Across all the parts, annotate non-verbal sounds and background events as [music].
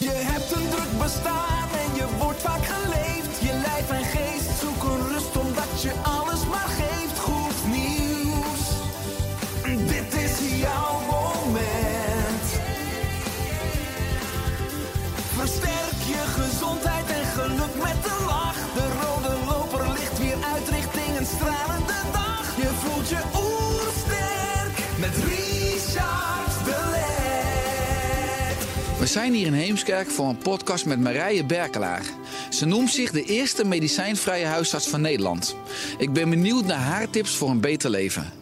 Je hebt een druk bestaan en je wordt vaak geleefd. Je lijf en zijn hier in Heemskerk voor een podcast met Marije Berkelaar. Ze noemt zich de eerste medicijnvrije huisarts van Nederland. Ik ben benieuwd naar haar tips voor een beter leven.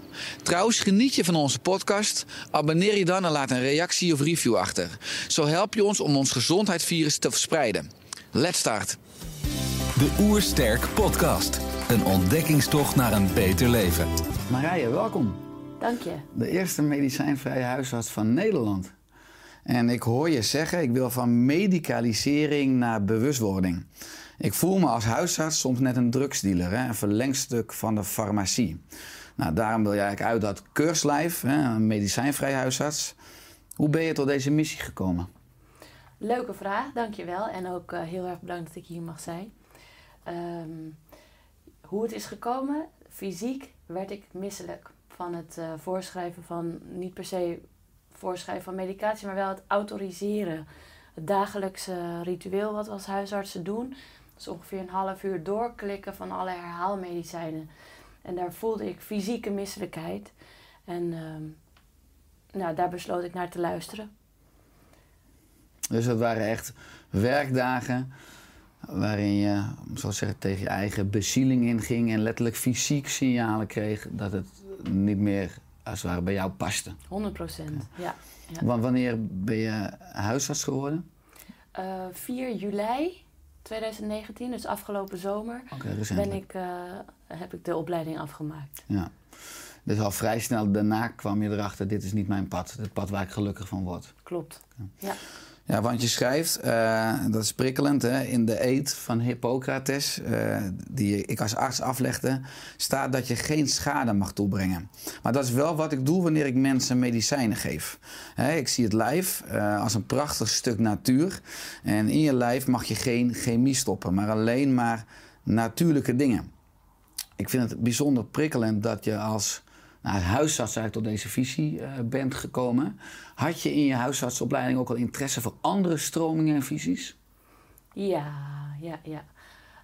Trouwens, geniet je van onze podcast? Abonneer je dan en laat een reactie of review achter. Zo help je ons om ons gezondheidsvirus te verspreiden. Let's start. De Oersterk Podcast. Een ontdekkingstocht naar een beter leven. Marije, welkom. Dank je. De eerste medicijnvrije huisarts van Nederland. En ik hoor je zeggen, ik wil van medicalisering naar bewustwording. Ik voel me als huisarts soms net een drugsdealer, hè, een verlengstuk van de farmacie. Nou, daarom wil je eigenlijk uit dat keurslijf, hè, een medicijnvrij huisarts. Hoe ben je tot deze missie gekomen? Leuke vraag, dankjewel. En ook eh, heel erg bedankt dat ik hier mag zijn. Ehm, hoe het is gekomen, fysiek werd ik misselijk van het eh, voorschrijven van, niet per se voorschrijven van medicatie, maar wel het autoriseren. Het dagelijkse ritueel wat we als huisartsen doen. Is ongeveer een half uur doorklikken van alle herhaalmedicijnen. En daar voelde ik fysieke misselijkheid. En ehm, nou, daar besloot ik naar te luisteren. Dus dat waren echt werkdagen waarin je, zoals zeggen, tegen je eigen bezieling inging en letterlijk fysiek signalen kreeg dat het niet meer als het ware bij jou paste. 100 procent, ja. ja. Want wanneer ben je huisarts geworden? Eh, 4 juli 2019, dus afgelopen zomer, Oké, recentelijk. ben ik, eh, heb ik de opleiding afgemaakt. Ja. Dus al vrij snel daarna kwam je erachter, dit is niet mijn pad. Het pad waar ik gelukkig van word. Klopt. Ja. Ja, want je schrijft, eh, dat is prikkelend, hè, in de eed van Hippocrates, eh, die ik als arts aflegde, staat dat je geen schade mag toebrengen. Maar dat is wel wat ik doe wanneer ik mensen medicijnen geef. Hè, ik zie het lijf eh, als een prachtig stuk natuur. En in je lijf mag je geen chemie stoppen, maar alleen maar natuurlijke dingen. Ik vind het bijzonder prikkelend dat je als nou, huisarts eigenlijk tot deze visie eh, bent gekomen. Had je in je huisartsopleiding ook al interesse voor andere stromingen en visies? Ja, ja, ja.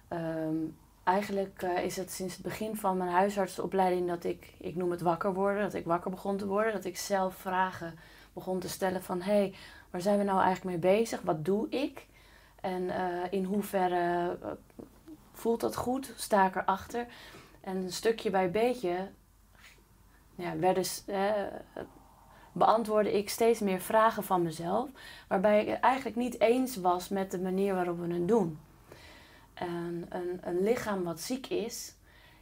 Ehm, eigenlijk eh, is het sinds het begin van mijn huisartsopleiding dat ik, ik noem het wakker worden, dat ik wakker begon te worden. Dat ik zelf vragen begon te stellen van, hé, hey, waar zijn we nou eigenlijk mee bezig? Wat doe ik? En eh, in hoeverre voelt dat goed? Sta ik erachter? En een stukje bij beetje ja, werden, eh, beantwoordde ik steeds meer vragen van mezelf, waarbij ik het eigenlijk niet eens was met de manier waarop we het doen. En een, een lichaam wat ziek is,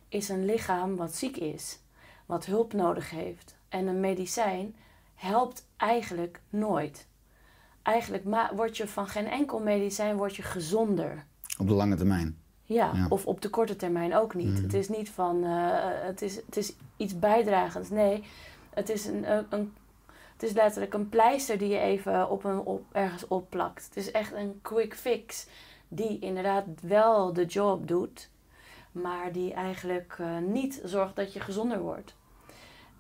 is een lichaam wat ziek is, wat hulp nodig heeft. En een medicijn helpt eigenlijk nooit. Eigenlijk word je van geen enkel medicijn word je gezonder. Op de lange termijn. Ja, Ja. of op de korte termijn ook niet. Het is niet van, eh, het, is, het is iets bijdragends. Nee, het is, een, een, het is letterlijk een pleister die je even op een, op, ergens opplakt. Het is echt een quick fix die inderdaad wel de job doet, maar die eigenlijk eh, niet zorgt dat je gezonder wordt.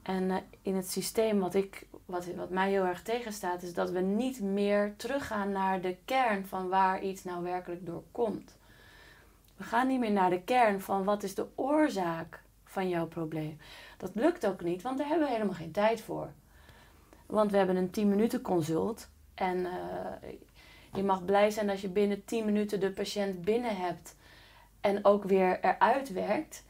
En eh, in het systeem wat, ik, wat, wat mij heel erg tegenstaat, is dat we niet meer teruggaan naar de kern van waar iets nou werkelijk door komt. We gaan niet meer naar de kern van wat is de oorzaak van jouw probleem. Dat lukt ook niet, want daar hebben we helemaal geen tijd voor. Want we hebben een 10 minuten consult en eh, je mag blij zijn als je binnen 10 minuten de patiënt binnen hebt en ook weer eruit werkt.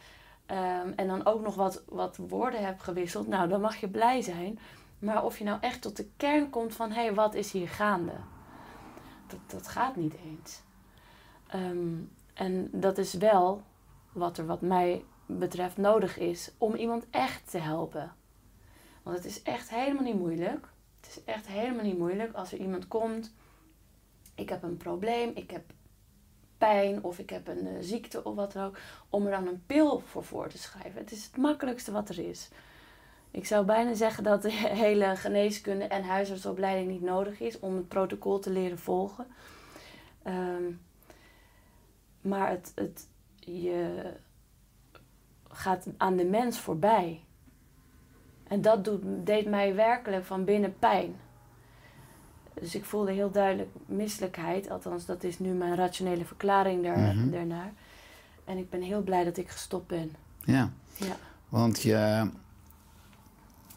Ehm, en dan ook nog wat, wat woorden hebt gewisseld, nou dan mag je blij zijn. Maar of je nou echt tot de kern komt van hé, hey, wat is hier gaande? dat, dat gaat niet eens. Ehm, en dat is wel wat er wat mij betreft nodig is om iemand echt te helpen. Want het is echt helemaal niet moeilijk. Het is echt helemaal niet moeilijk als er iemand komt. Ik heb een probleem, ik heb pijn of ik heb een eh, ziekte of wat dan ook. Om er dan een pil voor voor te schrijven. Het is het makkelijkste wat er is. Ik zou bijna zeggen dat de [laughs] hele geneeskunde en huisartsopleiding niet nodig is om het protocol te leren volgen. Ehm, maar het, het, je gaat aan de mens voorbij. En dat doet, deed mij werkelijk van binnen pijn. Dus ik voelde heel duidelijk misselijkheid. Althans, dat is nu mijn rationele verklaring daar, Mhm. daarnaar. En ik ben heel blij dat ik gestopt ben. Ja, Ja. want je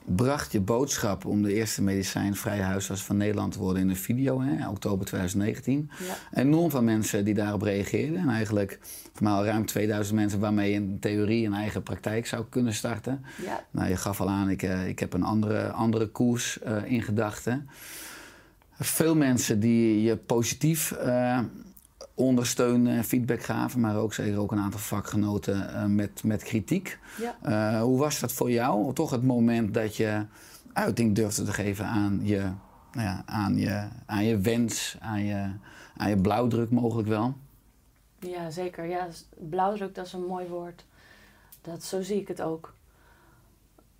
bracht je boodschap om de eerste medicijnvrije huisarts van Nederland te worden in een video, hè, oktober 2019. Ja. Enorm veel mensen die daarop reageerden. En eigenlijk voor mij al ruim 2000 mensen waarmee je in theorie een eigen praktijk zou kunnen starten. Ja. Nou, je gaf al aan, ik, eh, ik heb een andere, andere koers eh, in gedachten. Veel mensen die je positief eh ondersteunen, feedback gaven, maar ook zeker ook een aantal vakgenoten eh, met, met kritiek. Ja. Eh, hoe was dat voor jou? Toch het moment dat je uiting durfde te geven aan je, nou ja, aan je, aan je wens, aan je, aan je blauwdruk mogelijk wel? Ja, zeker. Ja, blauwdruk, dat is een mooi woord. Dat, zo zie ik het ook.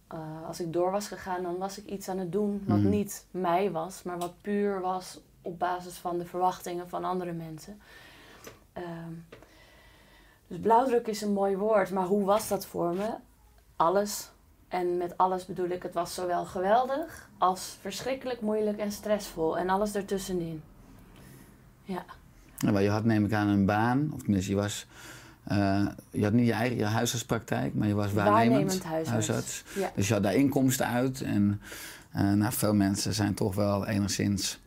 Eh, als ik door was gegaan, dan was ik iets aan het doen wat Mhm. niet mij was, maar wat puur was op basis van de verwachtingen van andere mensen. Ehm, dus blauwdruk is een mooi woord, maar hoe was dat voor me? Alles. En met alles bedoel ik, het was zowel geweldig als verschrikkelijk moeilijk en stressvol. En alles ertussenin. Ja. Ja, maar je had neem ik aan een baan, of tenminste je was... eh, je had niet je eigen je huisartspraktijk, maar je was waarnemend, Waarnemend huisarts. Ja. Dus je had daar inkomsten uit. En eh, nou, veel mensen zijn toch wel enigszins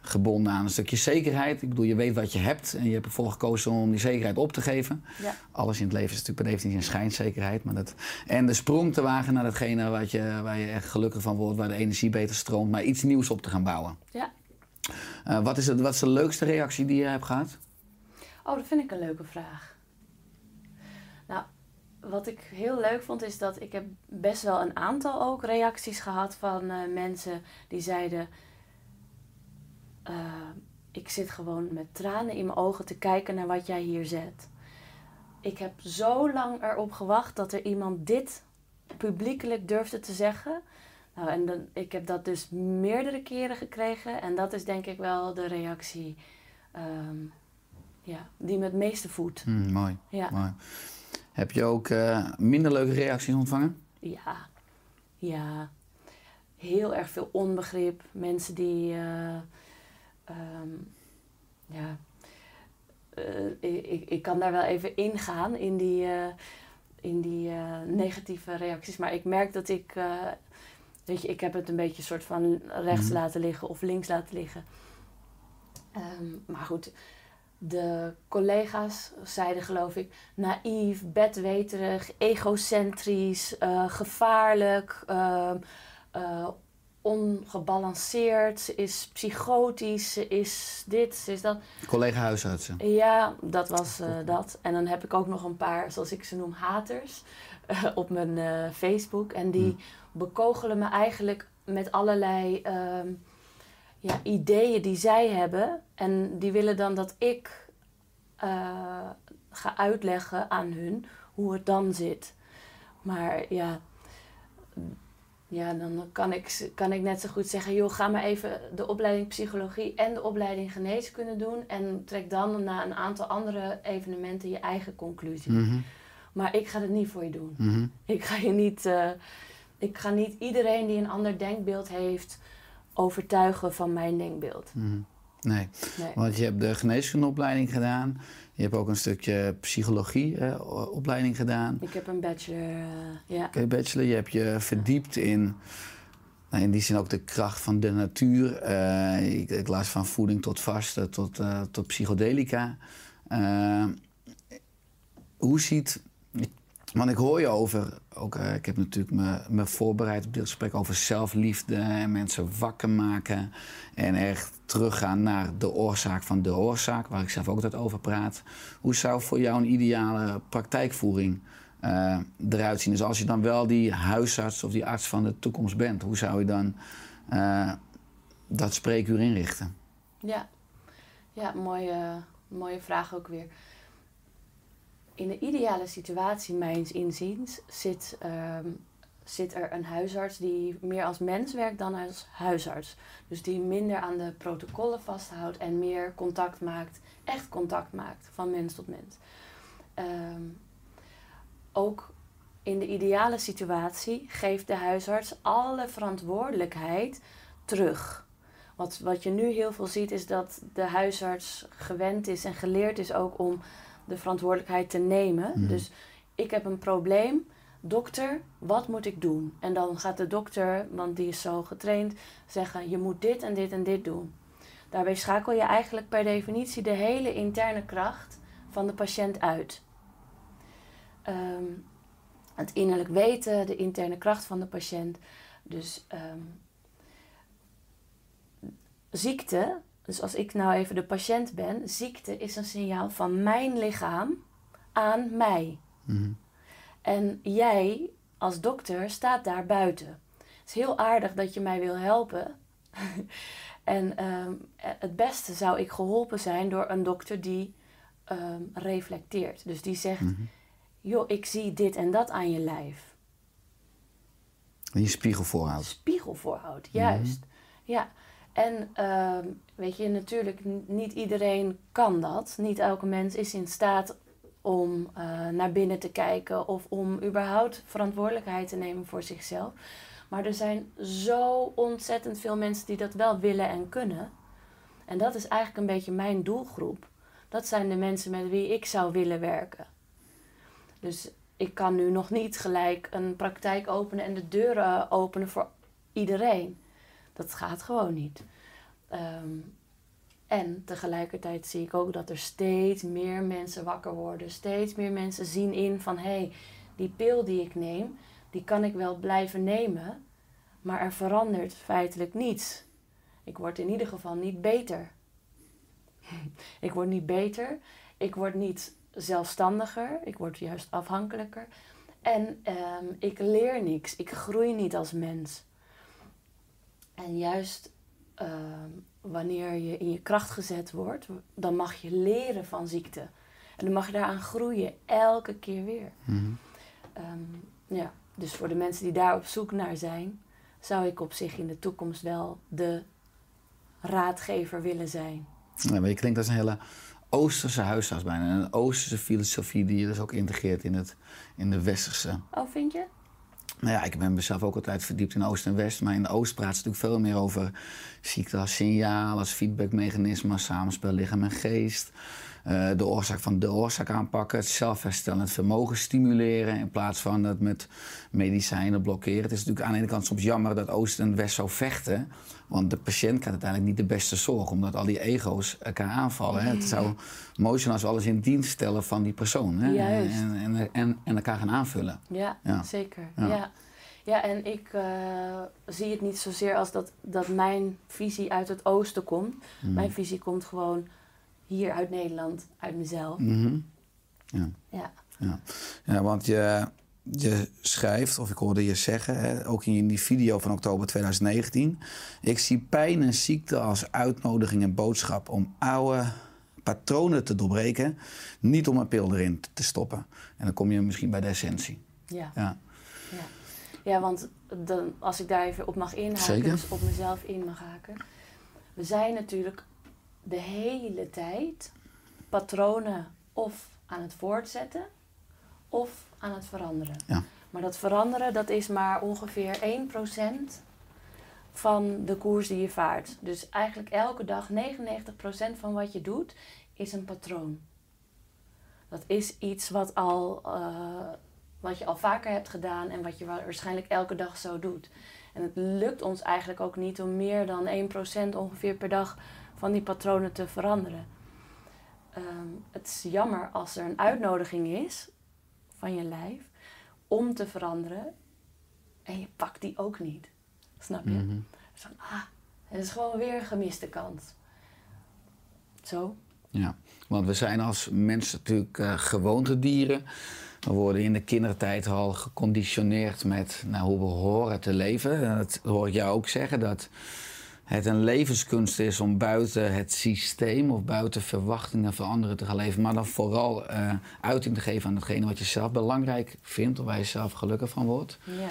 gebonden aan een stukje zekerheid. Ik bedoel, je weet wat je hebt en je hebt ervoor gekozen om die zekerheid op te geven. Ja. Alles in het leven is natuurlijk per definitie een schijnzekerheid. Maar dat, en de sprong te wagen naar datgene wat je, waar je echt gelukkig van wordt, waar de energie beter stroomt, maar iets nieuws op te gaan bouwen. ja. Eh, wat, is het, wat is de leukste reactie die je hebt gehad? Oh, dat vind ik een leuke vraag. Nou, wat ik heel leuk vond is dat ik heb best wel een aantal ook reacties gehad van eh, mensen die zeiden... eh, ik zit gewoon met tranen in mijn ogen te kijken naar wat jij hier zet. Ik heb zo lang erop gewacht dat er iemand dit publiekelijk durfde te zeggen. Nou, en dan, ik heb dat dus meerdere keren gekregen. En dat is denk ik wel de reactie ehm, ja, die me het meeste voedt. Hm, mooi, Ja. mooi. Heb je ook eh, minder leuke reacties ontvangen? Ja, ja. Heel erg veel onbegrip. Mensen die, eh, ehm, ja, eh, ik, ik, kan daar wel even ingaan in die, eh, in die eh, negatieve reacties. Maar ik merk dat ik, weet je, ik heb het een beetje soort van rechts Mhm. laten liggen of links laten liggen. Ehm, maar goed, de collega's zeiden geloof ik naïef, bedweterig, egocentrisch, gevaarlijk, ehm, eh, ongebalanceerd. Ze is psychotisch, ze is dit, ze is dat. Collega huisartsen. Ja, dat was eh, dat. En dan heb ik ook nog een paar, zoals ik ze noem, haters eh, op mijn eh, Facebook. En die bekogelen me eigenlijk met allerlei ehm, ja, ideeën die zij hebben. En die willen dan dat ik ga uitleggen aan hun hoe het dan zit. Maar ja, ja dan kan ik, kan ik net zo goed zeggen... joh, ga maar even de opleiding psychologie en de opleiding geneeskunde doen... en trek dan na een aantal andere evenementen je eigen conclusie. Mhm, Maar ik ga het niet voor je doen. mhm. Ik ga je niet... eh, ik ga niet iedereen die een ander denkbeeld heeft... overtuigen van mijn denkbeeld. Mhm. Nee, Nee. want je hebt de geneeskundeopleiding gedaan. Je hebt ook een stukje psychologie opleiding gedaan. Ik heb een bachelor, eh, ja. Oké, bachelor. Je hebt je verdiept in, nou, in die zin ook de kracht van de natuur. Eh, ik, ik las van voeding tot vasten tot, eh, tot psychodelica. Hoe ziet, Want ik hoor je over, ook, eh, ik heb natuurlijk me, me voorbereid op dit gesprek over zelfliefde en mensen wakker maken. En echt teruggaan naar de oorzaak van de oorzaak, waar ik zelf ook altijd over praat. Hoe zou voor jou een ideale praktijkvoering eh, eruit zien? Dus als je dan wel die huisarts of die arts van de toekomst bent, hoe zou je dan eh, dat spreekuur inrichten? Ja, ja mooie, mooie vraag ook weer. In de ideale situatie, mijns inziens, zit, ehm, zit er een huisarts die meer als mens werkt dan als huisarts. Dus die minder aan de protocollen vasthoudt en meer contact maakt, echt contact maakt van mens tot mens. Ehm, ook in de ideale situatie geeft de huisarts alle verantwoordelijkheid terug. Wat, wat je nu heel veel ziet is dat de huisarts gewend is en geleerd is ook om de verantwoordelijkheid te nemen. Mhm. Dus ik heb een probleem. Dokter, wat moet ik doen? En dan gaat de dokter, want die is zo getraind, zeggen: je moet dit en dit en dit doen. Daarbij schakel je eigenlijk per definitie de hele interne kracht van de patiënt uit. Ehm, het innerlijk weten, de interne kracht van de patiënt. Dus ehm, ziekte, dus als ik nou even de patiënt ben, ziekte is een signaal van mijn lichaam aan mij. Mhm. En jij als dokter staat daar buiten. Het is heel aardig dat je mij wil helpen. [laughs] en ehm, het beste zou ik geholpen zijn door een dokter die ehm, reflecteert. Dus die zegt, Mhm. joh, ik zie dit en dat aan je lijf. En je spiegel voorhoudt. Spiegel voorhoudt, juist. Ja. En ehm, weet je, natuurlijk, niet iedereen kan dat. Niet elke mens is in staat om eh, naar binnen te kijken of om überhaupt verantwoordelijkheid te nemen voor zichzelf. Maar er zijn zo ontzettend veel mensen die dat wel willen en kunnen. En dat is eigenlijk een beetje mijn doelgroep. Dat zijn de mensen met wie ik zou willen werken. Dus ik kan nu nog niet gelijk een praktijk openen en de deuren openen voor iedereen. Dat gaat gewoon niet. Ehm, en tegelijkertijd zie ik ook dat er steeds meer mensen wakker worden. Steeds meer mensen zien in van hé, hey, die pil die ik neem, die kan ik wel blijven nemen. Maar er verandert feitelijk niets. Ik word in ieder geval niet beter. [laughs] ik word niet beter. Ik word niet zelfstandiger. Ik word juist afhankelijker. En ehm, ik leer niks. Ik groei niet als mens. En juist ehm, wanneer je in je kracht gezet wordt, dan mag je leren van ziekte. En dan mag je daaraan groeien, elke keer weer. Mhm. Ehm, ja, dus voor de mensen die daar op zoek naar zijn, zou ik op zich in de toekomst wel de raadgever willen zijn. Ja, maar je klinkt als een hele Oosterse huisarts bijna. Een Oosterse filosofie die je dus ook integreert in, het, in de Westerse. Oh, vind je? Nou ja, ik ben mezelf ook altijd verdiept in Oost en West. Maar in de Oost praat ze natuurlijk veel meer over ziekte als signaal, als feedbackmechanisme, samenspel lichaam en geest. Eh, de oorzaak van de oorzaak aanpakken, het zelfherstellend vermogen stimuleren in plaats van het met medicijnen blokkeren. Het is natuurlijk aan de ene kant soms jammer dat Oost en West zo vechten, want de patiënt krijgt uiteindelijk niet de beste zorg, omdat al die ego's elkaar aanvallen. Hè. Het zou mooi zijn als we alles in dienst stellen van die persoon hè. Juist. En, en, en, en elkaar gaan aanvullen. Ja, Ja. zeker. Ja. Ja. Ja. en ik eh, zie het niet zozeer als dat, dat mijn visie uit het oosten komt. Mhm. Mijn visie komt gewoon hier uit Nederland, uit mezelf. Mhm. Ja. Ja. Ja, ja want je, je schrijft, of ik hoorde je zeggen, hè, ook in die video van oktober 2019. Ik zie pijn en ziekte als uitnodiging en boodschap om oude patronen te doorbreken. Niet om een pil erin te stoppen. En dan kom je misschien bij de essentie. Ja, Ja, ja. ja want dan, als ik daar even op mag inhaken, Zeker. dus op mezelf in mag haken. We zijn natuurlijk de hele tijd patronen of aan het voortzetten of aan het veranderen. Ja. Maar dat veranderen, dat is maar ongeveer 1% van de koers die je vaart. Dus eigenlijk elke dag 99% van wat je doet, is een patroon. Dat is iets wat, al, eh, wat je al vaker hebt gedaan en wat je wa- waarschijnlijk elke dag zo doet. En het lukt ons eigenlijk ook niet om meer dan 1% ongeveer per dag van die patronen te veranderen. Ehm, het is jammer als er een uitnodiging is van je lijf, om te veranderen en je pakt die ook niet. Snap je? Mhm. Van, ah, het is gewoon weer een gemiste kans. Zo. Ja, want we zijn als mensen natuurlijk eh gewoontedieren. We worden in de kindertijd al geconditioneerd met nou, hoe we horen te leven. En Dat hoor ik jou ook zeggen, dat het een levenskunst is om buiten het systeem of buiten verwachtingen van anderen te gaan leven. Maar dan vooral eh, uiting te geven aan hetgene wat je zelf belangrijk vindt of waar je zelf gelukkig van wordt. Ja.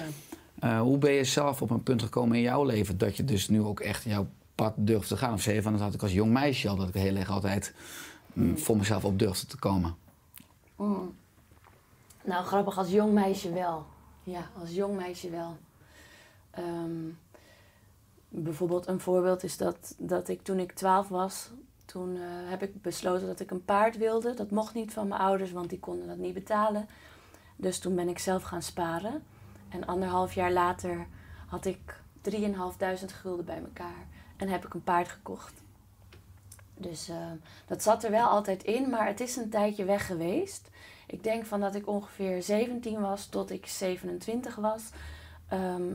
Eh, hoe ben je zelf op een punt gekomen in jouw leven dat je dus nu ook echt jouw pad durft te gaan? Of zei je van dat had ik als jong meisje al, dat ik heel erg altijd mm, voor mezelf op durfde te komen? Mm. Nou, grappig, als jong meisje wel. Ja, als jong meisje wel. Ehm, bijvoorbeeld een voorbeeld is dat, dat ik toen ik 12 was, toen eh, heb ik besloten dat ik een paard wilde. Dat mocht niet van mijn ouders, want die konden dat niet betalen. Dus toen ben ik zelf gaan sparen. En anderhalf jaar later had ik 3.500 gulden bij elkaar. En heb ik een paard gekocht. Dus eh, dat zat er wel altijd in, maar het is een tijdje weg geweest. Ik denk van dat ik ongeveer 17 was tot ik 27 was. ehm,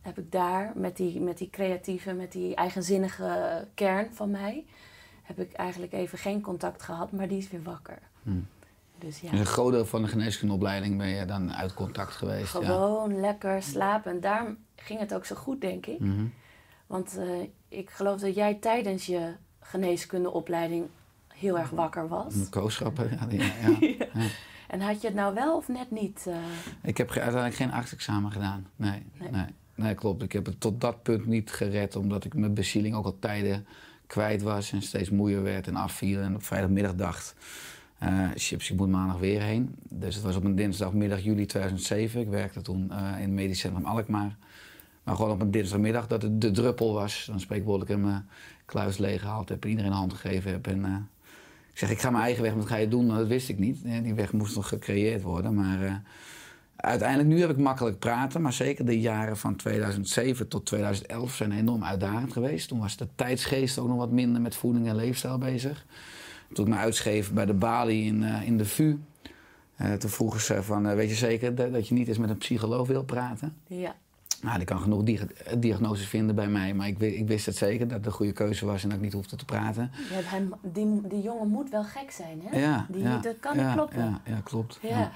heb ik daar met die, met die creatieve, met die eigenzinnige kern van mij... heb ik eigenlijk even geen contact gehad, maar die is weer wakker. Hmm. Dus ja. Dus een groot deel van de geneeskundeopleiding ben je dan uit contact geweest. ja. Gewoon lekker slapen. En daarom ging het ook zo goed, denk ik. Mhm. Want eh, ik geloof dat jij tijdens je geneeskundeopleiding heel erg wakker was. Kooschappen, [laughs] ja, ja, ja. En had je het nou wel of net niet? eh? Ik heb uiteindelijk geen artsexamen gedaan. Nee, Nee. nee. Nee. klopt. Ik heb het tot dat punt niet gered, omdat ik mijn bezieling ook al tijden kwijt was en steeds moeier werd en afviel. En op vrijdagmiddag dacht, eh chips, ik moet maandag weer heen. Dus het was op een dinsdagmiddag juli 2007. Ik werkte toen eh, in het medisch centrum Alkmaar. Maar gewoon op een dinsdagmiddag dat het de druppel was. Dan spreekwoordelijk in mijn kluis leeggehaald heb en iedereen een hand gegeven heb. En, eh, ik zeg, ik ga mijn eigen weg, wat ga je doen? Nou, dat wist ik niet. Die weg moest nog gecreëerd worden. Maar uiteindelijk, nu heb ik makkelijk praten. Maar zeker de jaren van 2007 tot 2011 zijn enorm uitdagend geweest. Toen was de tijdsgeest ook nog wat minder met voeding en leefstijl bezig. Toen ik me uitschreef bij de Bali in, eh, in de VU. eh, toen vroegen ze van, eh, weet je zeker dat, je niet eens met een psycholoog wil praten? Ja. Nou, die kan genoeg dia- diagnoses vinden bij mij. Maar ik, ik wist het zeker dat het een goede keuze was en dat ik niet hoefde te praten. Hebt hem, die, die jongen moet wel gek zijn, hè? Ja, die, ja, dat kan ja, niet kloppen. Ja, ja klopt. Ja.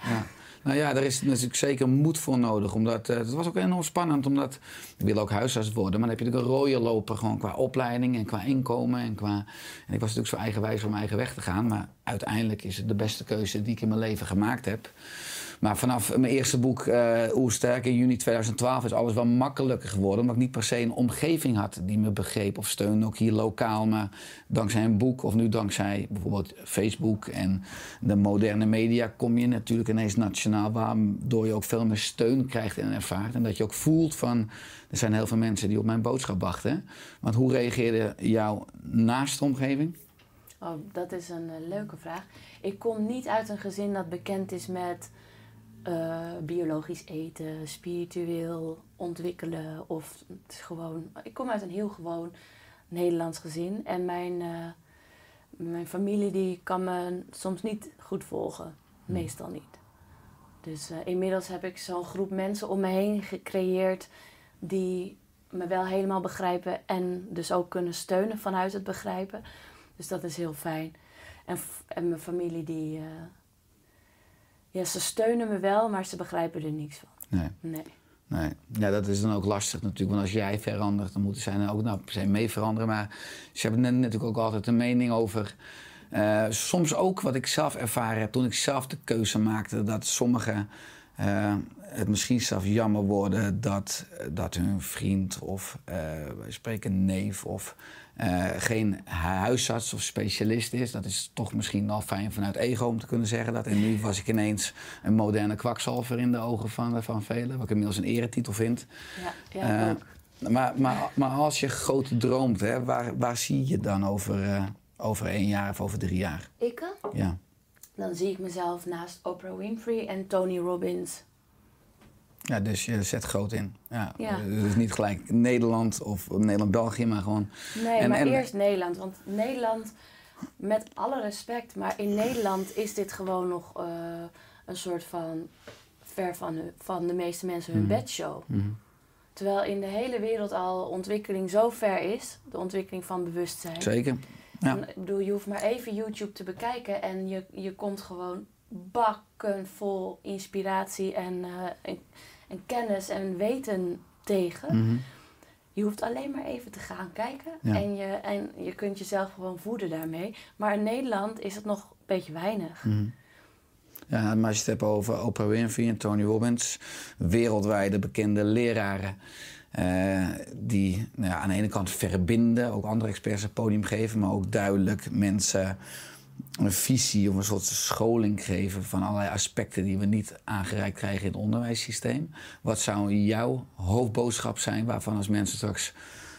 Nou ja, daar is natuurlijk zeker moed voor nodig. Omdat, eh, het was ook enorm spannend, omdat ik wil ook huisarts worden. Maar dan heb je natuurlijk een rode loper gewoon qua opleiding en qua inkomen. En, qua, en ik was natuurlijk zo eigenwijs om mijn eigen weg te gaan. Maar uiteindelijk is het de beste keuze die ik in mijn leven gemaakt heb. Maar vanaf mijn eerste boek, eh Oersterk, in juni 2012, is alles wel makkelijker geworden. Omdat ik niet per se een omgeving had die me begreep of steunde, ook hier lokaal. Maar dankzij een boek of nu dankzij bijvoorbeeld Facebook en de moderne media kom je natuurlijk ineens nationaal. Waardoor je ook veel meer steun krijgt en ervaart. En dat je ook voelt van, er zijn heel veel mensen die op mijn boodschap wachten. Want hoe reageerde jouw naaste omgeving? Oh, dat is een eh, leuke vraag. Ik kom niet uit een gezin dat bekend is met eh, biologisch eten, spiritueel ontwikkelen. Of het is gewoon. Ik kom uit een heel gewoon Nederlands gezin. En mijn, eh, mijn familie die kan me soms niet goed volgen. Meestal niet. Dus eh, inmiddels heb ik zo'n groep mensen om me heen gecreëerd die me wel helemaal begrijpen en dus ook kunnen steunen vanuit het begrijpen. Dus dat is heel fijn. En, en mijn familie die... ja, ze steunen me wel, maar ze begrijpen er niks van. Nee. Nee. Nee, ja, dat is dan ook lastig natuurlijk. Want als jij verandert, dan moeten zij dan ook nou, se mee veranderen. Maar ze hebben natuurlijk ook altijd een mening over. eh, soms ook wat ik zelf ervaren heb toen ik zelf de keuze maakte, dat sommigen eh, het misschien zelf jammer worden dat, dat hun vriend of wij spreken neef of eh, geen huisarts of specialist is. Dat is toch misschien al fijn vanuit ego om te kunnen zeggen dat. En nu was ik ineens een moderne kwakzalver in de ogen van, van velen, wat ik inmiddels een eretitel vind. Ja, ja Eh, maar, maar, maar als je groot droomt, hè, waar, waar zie je dan over, eh, over één jaar of over drie jaar? Ik, eh, Ja. dan zie ik mezelf naast Oprah Winfrey en Tony Robbins. Ja, dus je zet groot in. Ja. Ja. Dus niet gelijk Nederland of Nederland-België, maar gewoon... Nee, En- maar en- eerst Nederland. Want Nederland, met alle respect, maar in Nederland is dit gewoon nog eh, een soort van ver van, van de meeste mensen hun Mhm. bedshow. Mhm. Terwijl in de hele wereld al ontwikkeling zo ver is, de ontwikkeling van bewustzijn. Zeker. Ja. En Ik bedoel, je hoeft maar even YouTube te bekijken en je, je komt gewoon bakken vol inspiratie en, eh, en, en kennis en weten tegen. Mhm. Je hoeft alleen maar even te gaan kijken Ja. en, je, en je kunt jezelf gewoon voeden daarmee. Maar in Nederland is het nog een beetje weinig. Mhm. Ja, maar als je het hebt over Oprah Winfrey en Tony Robbins, wereldwijde bekende leraren. eh, die nou ja, aan de ene kant verbinden, ook andere experts een podium geven, maar ook duidelijk mensen een visie of een soort scholing geven van allerlei aspecten die we niet aangereikt krijgen in het onderwijssysteem. Wat zou jouw hoofdboodschap zijn waarvan als mensen straks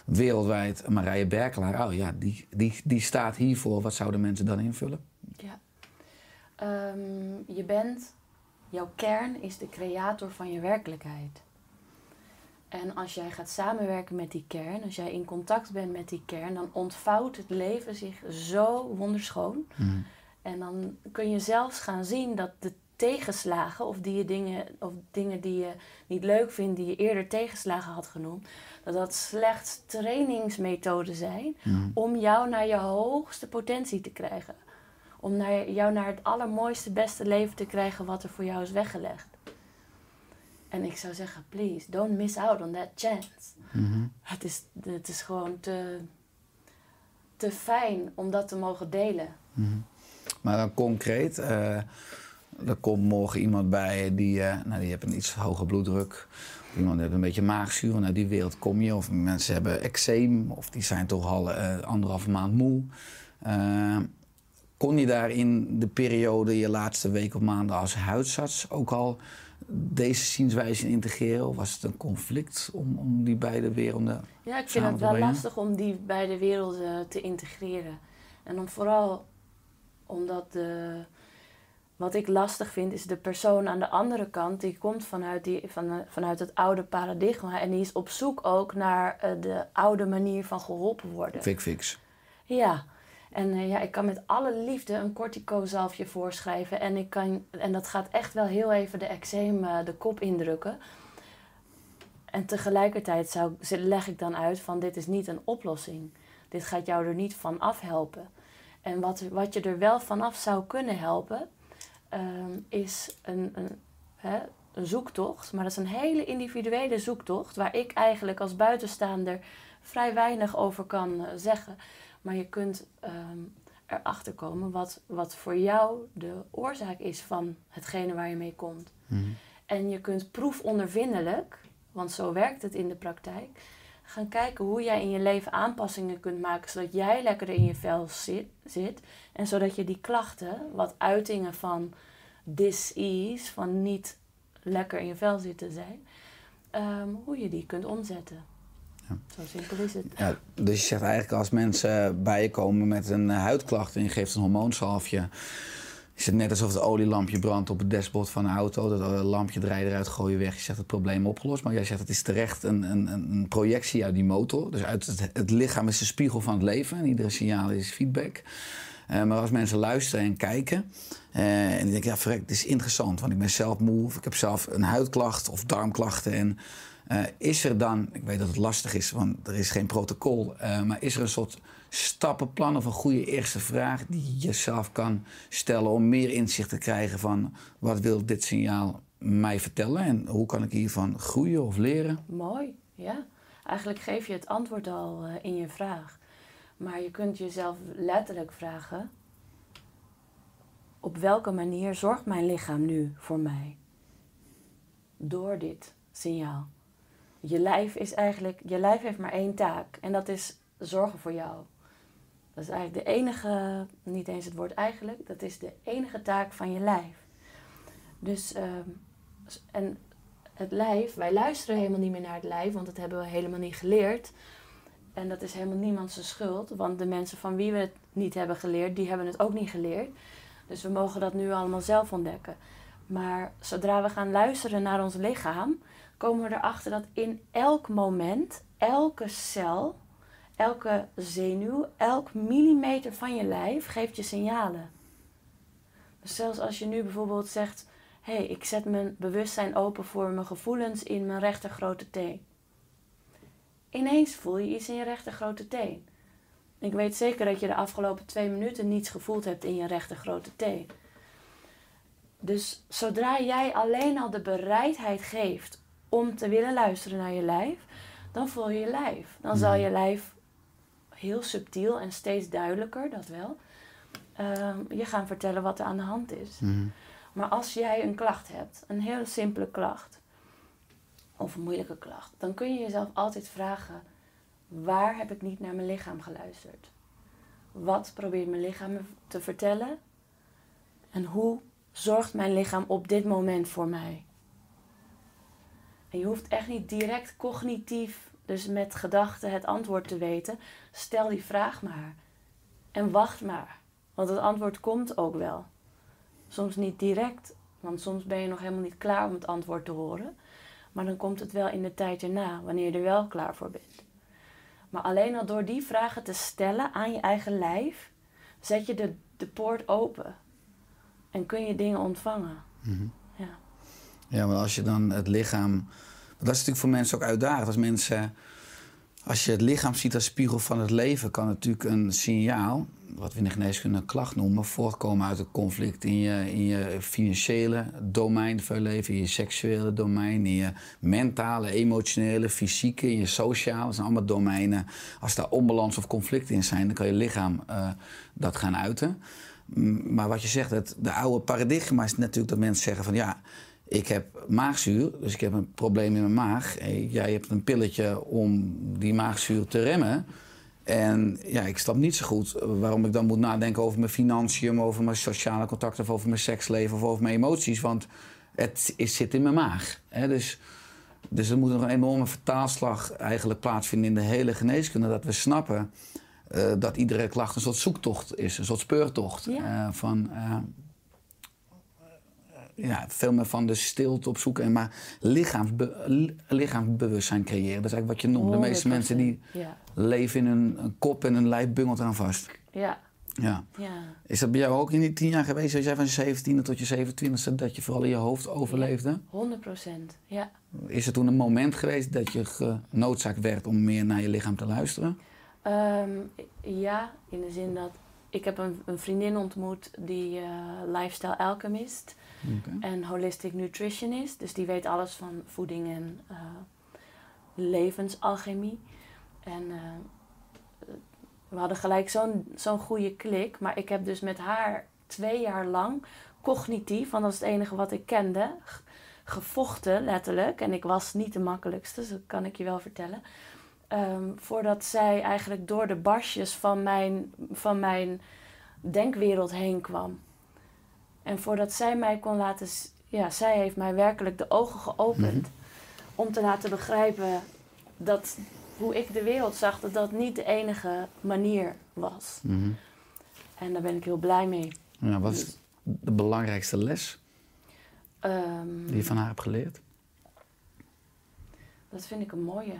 wereldwijd Marije Berkelaar, oh ja, die, die, die staat hiervoor, wat zouden mensen dan invullen? Ja. Ehm, je bent, jouw kern is de creator van je werkelijkheid. En als jij gaat samenwerken met die kern, als jij in contact bent met die kern, dan ontvouwt het leven zich zo wonderschoon. Mhm. En dan kun je zelfs gaan zien dat de tegenslagen, of, die je dingen, of dingen die je niet leuk vindt, die je eerder tegenslagen had genoemd, dat dat slechts trainingsmethoden zijn Mhm. om jou naar je hoogste potentie te krijgen. Om naar, jou naar het allermooiste, beste leven te krijgen wat er voor jou is weggelegd. En ik zou zeggen, please, don't miss out on that chance. Mhm. Het is, het is gewoon te, te fijn om dat te mogen delen. Maar dan concreet, eh, er komt morgen iemand bij die, eh, nou, die heeft een iets hoge bloeddruk. Iemand heeft een beetje maagzuur, naar die wereld kom je. Of mensen hebben eczeem, of die zijn toch al eh, anderhalve maand moe. Kon je daar in de periode, je laatste week of maanden als huisarts ook al deze zienswijze integreren? Of was het een conflict om, om die beide werelden Ja, ik vind het wel brengen? lastig om die beide werelden te integreren. En dan vooral omdat de, wat ik lastig vind, is de persoon aan de andere kant. Die komt vanuit, die, van, vanuit het oude paradigma. En die is op zoek ook naar eh, de oude manier van geholpen worden. Fik fix? Ja. En eh, ja, ik kan met alle liefde een corticozalfje voorschrijven. En, ik kan, en dat gaat echt wel heel even de eczeem eh, de kop indrukken. En tegelijkertijd zou, leg ik dan uit van dit is niet een oplossing. Dit gaat jou er niet van afhelpen. En wat, wat je er wel vanaf zou kunnen helpen, ehm, is een, een, hè, een zoektocht. Maar dat is een hele individuele zoektocht, waar ik eigenlijk als buitenstaander vrij weinig over kan eh, zeggen. Maar je kunt ehm, erachter komen wat, wat voor jou de oorzaak is van hetgene waar je mee komt. Mhm. En je kunt proefondervindelijk, want zo werkt het in de praktijk, gaan kijken hoe jij in je leven aanpassingen kunt maken, zodat jij lekkerder in je vel zit, zit en zodat je die klachten, wat uitingen van dis-ease, van niet lekker in je vel zitten zijn, ehm, hoe je die kunt omzetten. Ja. Zo simpel is het. Ja, dus je zegt eigenlijk als mensen bij je komen met een eh, huidklacht en je geeft een hormoonsalfje. Is het net alsof het olielampje brandt op het dashboard van een auto. Dat eh, lampje draai je eruit, gooi je weg. Je zegt het probleem opgelost. Maar jij zegt het is terecht een, een, een projectie uit die motor. Dus uit het, het lichaam is de spiegel van het leven. En iedere signaal is feedback. Eh, maar als mensen luisteren en kijken. en die denken, ja verrek, het is interessant. Want ik ben zelf moe. Of ik heb zelf een huidklacht of darmklachten. En eh, is er dan, ik weet dat het lastig is, want er is geen protocol. eh, maar is er een soort stappenplan of een goede eerste vraag die je jezelf kan stellen om meer inzicht te krijgen van wat wil dit signaal mij vertellen en hoe kan ik hiervan groeien of leren? Mooi, ja. Eigenlijk geef je het antwoord al eh, in je vraag. Maar je kunt jezelf letterlijk vragen: op welke manier zorgt mijn lichaam nu voor mij? Door dit signaal. Je lijf is eigenlijk, je lijf heeft maar één taak en dat is zorgen voor jou. Dat is eigenlijk de enige, niet eens het woord eigenlijk, dat is de enige taak van je lijf. Dus, ehm, en het lijf, wij luisteren helemaal niet meer naar het lijf, want dat hebben we helemaal niet geleerd. En dat is helemaal niemand zijn schuld, want de mensen van wie we het niet hebben geleerd, die hebben het ook niet geleerd. Dus we mogen dat nu allemaal zelf ontdekken. Maar zodra we gaan luisteren naar ons lichaam, komen we erachter dat in elk moment, elke cel, elke zenuw, elk millimeter van je lijf geeft je signalen. Dus zelfs als je nu bijvoorbeeld zegt: hey, ik zet mijn bewustzijn open voor mijn gevoelens in mijn rechter grote teen. Ineens voel je iets in je rechter grote teen. Ik weet zeker dat je de afgelopen twee minuten niets gevoeld hebt in je rechter grote teen. Dus zodra jij alleen al de bereidheid geeft om te willen luisteren naar je lijf, dan voel je je lijf. Dan zal je lijf heel subtiel en steeds duidelijker, dat wel, ehm, je gaan vertellen wat er aan de hand is. Mhm. Maar als jij een klacht hebt, een hele simpele klacht, of een moeilijke klacht, dan kun je jezelf altijd vragen: waar heb ik niet naar mijn lichaam geluisterd? Wat probeert mijn lichaam me te vertellen? En hoe zorgt mijn lichaam op dit moment voor mij? En je hoeft echt niet direct cognitief, dus met gedachten, het antwoord te weten. Stel die vraag maar. En wacht maar. Want het antwoord komt ook wel. Soms niet direct, want soms ben je nog helemaal niet klaar om het antwoord te horen. Maar dan komt het wel in de tijd erna, wanneer je er wel klaar voor bent. Maar alleen al door die vragen te stellen aan je eigen lijf, zet je de, de poort open. En kun je dingen ontvangen. Ja. Ja, maar als je dan het lichaam. Dat is natuurlijk voor mensen ook uitdagend. Als mensen. Als je het lichaam ziet als spiegel van het leven, kan natuurlijk een signaal, wat we in de geneeskunde een klacht noemen, voortkomen uit een conflict in je, in je financiële domein van je leven, in je seksuele domein, in je mentale, emotionele, fysieke, in je sociale. Dat zijn allemaal domeinen. Als daar onbalans of conflict in zijn, dan kan je lichaam eh, dat gaan uiten. Maar wat je zegt, het, de oude paradigma is natuurlijk dat mensen zeggen van ja, ik heb maagzuur, dus ik heb een probleem in mijn maag. En Jij hebt een pilletje om die maagzuur te remmen. En ja, ik snap niet zo goed waarom ik dan moet nadenken over mijn financiën, over mijn sociale contacten, of over mijn seksleven of over mijn emoties. Want het is, zit in mijn maag. Hè? Dus, dus er moet nog een enorme vertaalslag eigenlijk plaatsvinden in de hele geneeskunde. Dat we snappen eh, dat iedere klacht een soort zoektocht is, een soort speurtocht. Ja. eh, van, eh, ja, veel meer van de stilte opzoeken. En maar lichaamsbe li- lichaamsbewustzijn creëren. Dat is eigenlijk wat je noemt. De meeste 100%. mensen die Ja, leven in hun een kop en hun lijf bungelt eraan vast. ja, Ja. ja. Is dat bij jou ook in die tien jaar geweest? Als jij van je 17e tot je 27e, dat je vooral in je hoofd overleefde? 100 procent. Ja. Is er toen een moment geweest dat je genoodzaakt werd om meer naar je lichaam te luisteren? Ehm, ja, in de zin dat ik heb een, een vriendin ontmoet die eh, lifestyle alchemist en holistic nutritionist. Dus die weet alles van voeding en eh, levensalchemie. En eh, we hadden gelijk zo'n zo'n goede klik. Maar ik heb dus met haar twee jaar lang cognitief, want dat is het enige wat ik kende, gevochten letterlijk. En ik was niet de makkelijkste, dat kan ik je wel vertellen. Ehm, voordat zij eigenlijk door de barsjes van mijn, van mijn denkwereld heen kwam. En voordat zij mij kon laten... Ja, zij heeft mij werkelijk de ogen geopend. Om te laten begrijpen dat hoe ik de wereld zag... dat dat niet de enige manier was. Mhm. En daar ben ik heel blij mee. Ja, wat is de belangrijkste les Ehm, die je van haar hebt geleerd? Dat vind ik een mooie.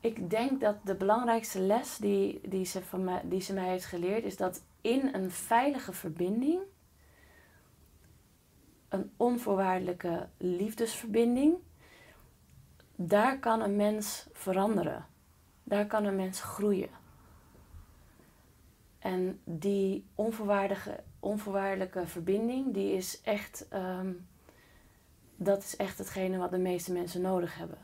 Ik denk dat de belangrijkste les die, die, ze van mij, die ze mij heeft geleerd, is dat in een veilige verbinding, een onvoorwaardelijke liefdesverbinding, daar kan een mens veranderen. Daar kan een mens groeien. En die onvoorwaardige, onvoorwaardelijke verbinding, die is echt, ehm, dat is echt hetgene wat de meeste mensen nodig hebben.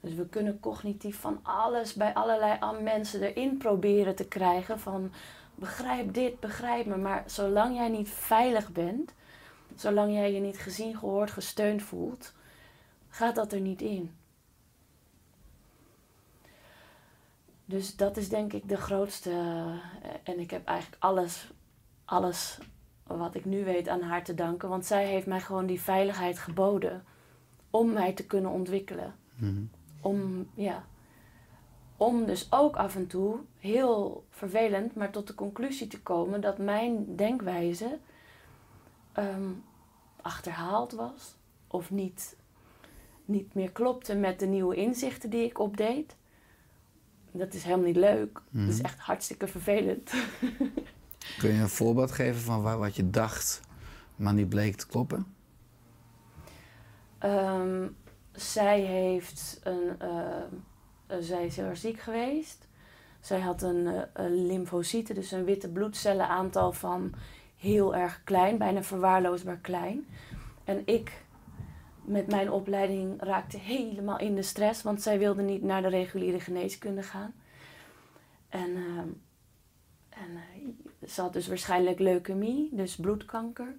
Dus we kunnen cognitief van alles bij allerlei mensen erin proberen te krijgen van begrijp dit, begrijp me. Maar zolang jij niet veilig bent, zolang jij je niet gezien, gehoord, gesteund voelt, gaat dat er niet in. Dus dat is denk ik de grootste. eh, En ik heb eigenlijk alles, alles wat ik nu weet aan haar te danken. Want zij heeft mij gewoon die veiligheid geboden om mij te kunnen ontwikkelen. Om, ja, om dus ook af en toe, heel vervelend, maar tot de conclusie te komen dat mijn denkwijze ehm, achterhaald was. Of niet, niet meer klopte met de nieuwe inzichten die ik opdeed. Dat is helemaal niet leuk. Dat is echt hartstikke vervelend. [laughs] Kun je een voorbeeld geven van waar, wat je dacht, maar niet bleek te kloppen? Ehm, zij heeft een, uh, zij is heel erg ziek geweest. Zij had een, uh, een lymfocyte, dus een witte bloedcellenaantal van heel erg klein, bijna verwaarloosbaar klein. En ik met mijn opleiding raakte helemaal in de stress, want zij wilde niet naar de reguliere geneeskunde gaan. En, uh, en uh, ze had dus waarschijnlijk leukemie, dus bloedkanker.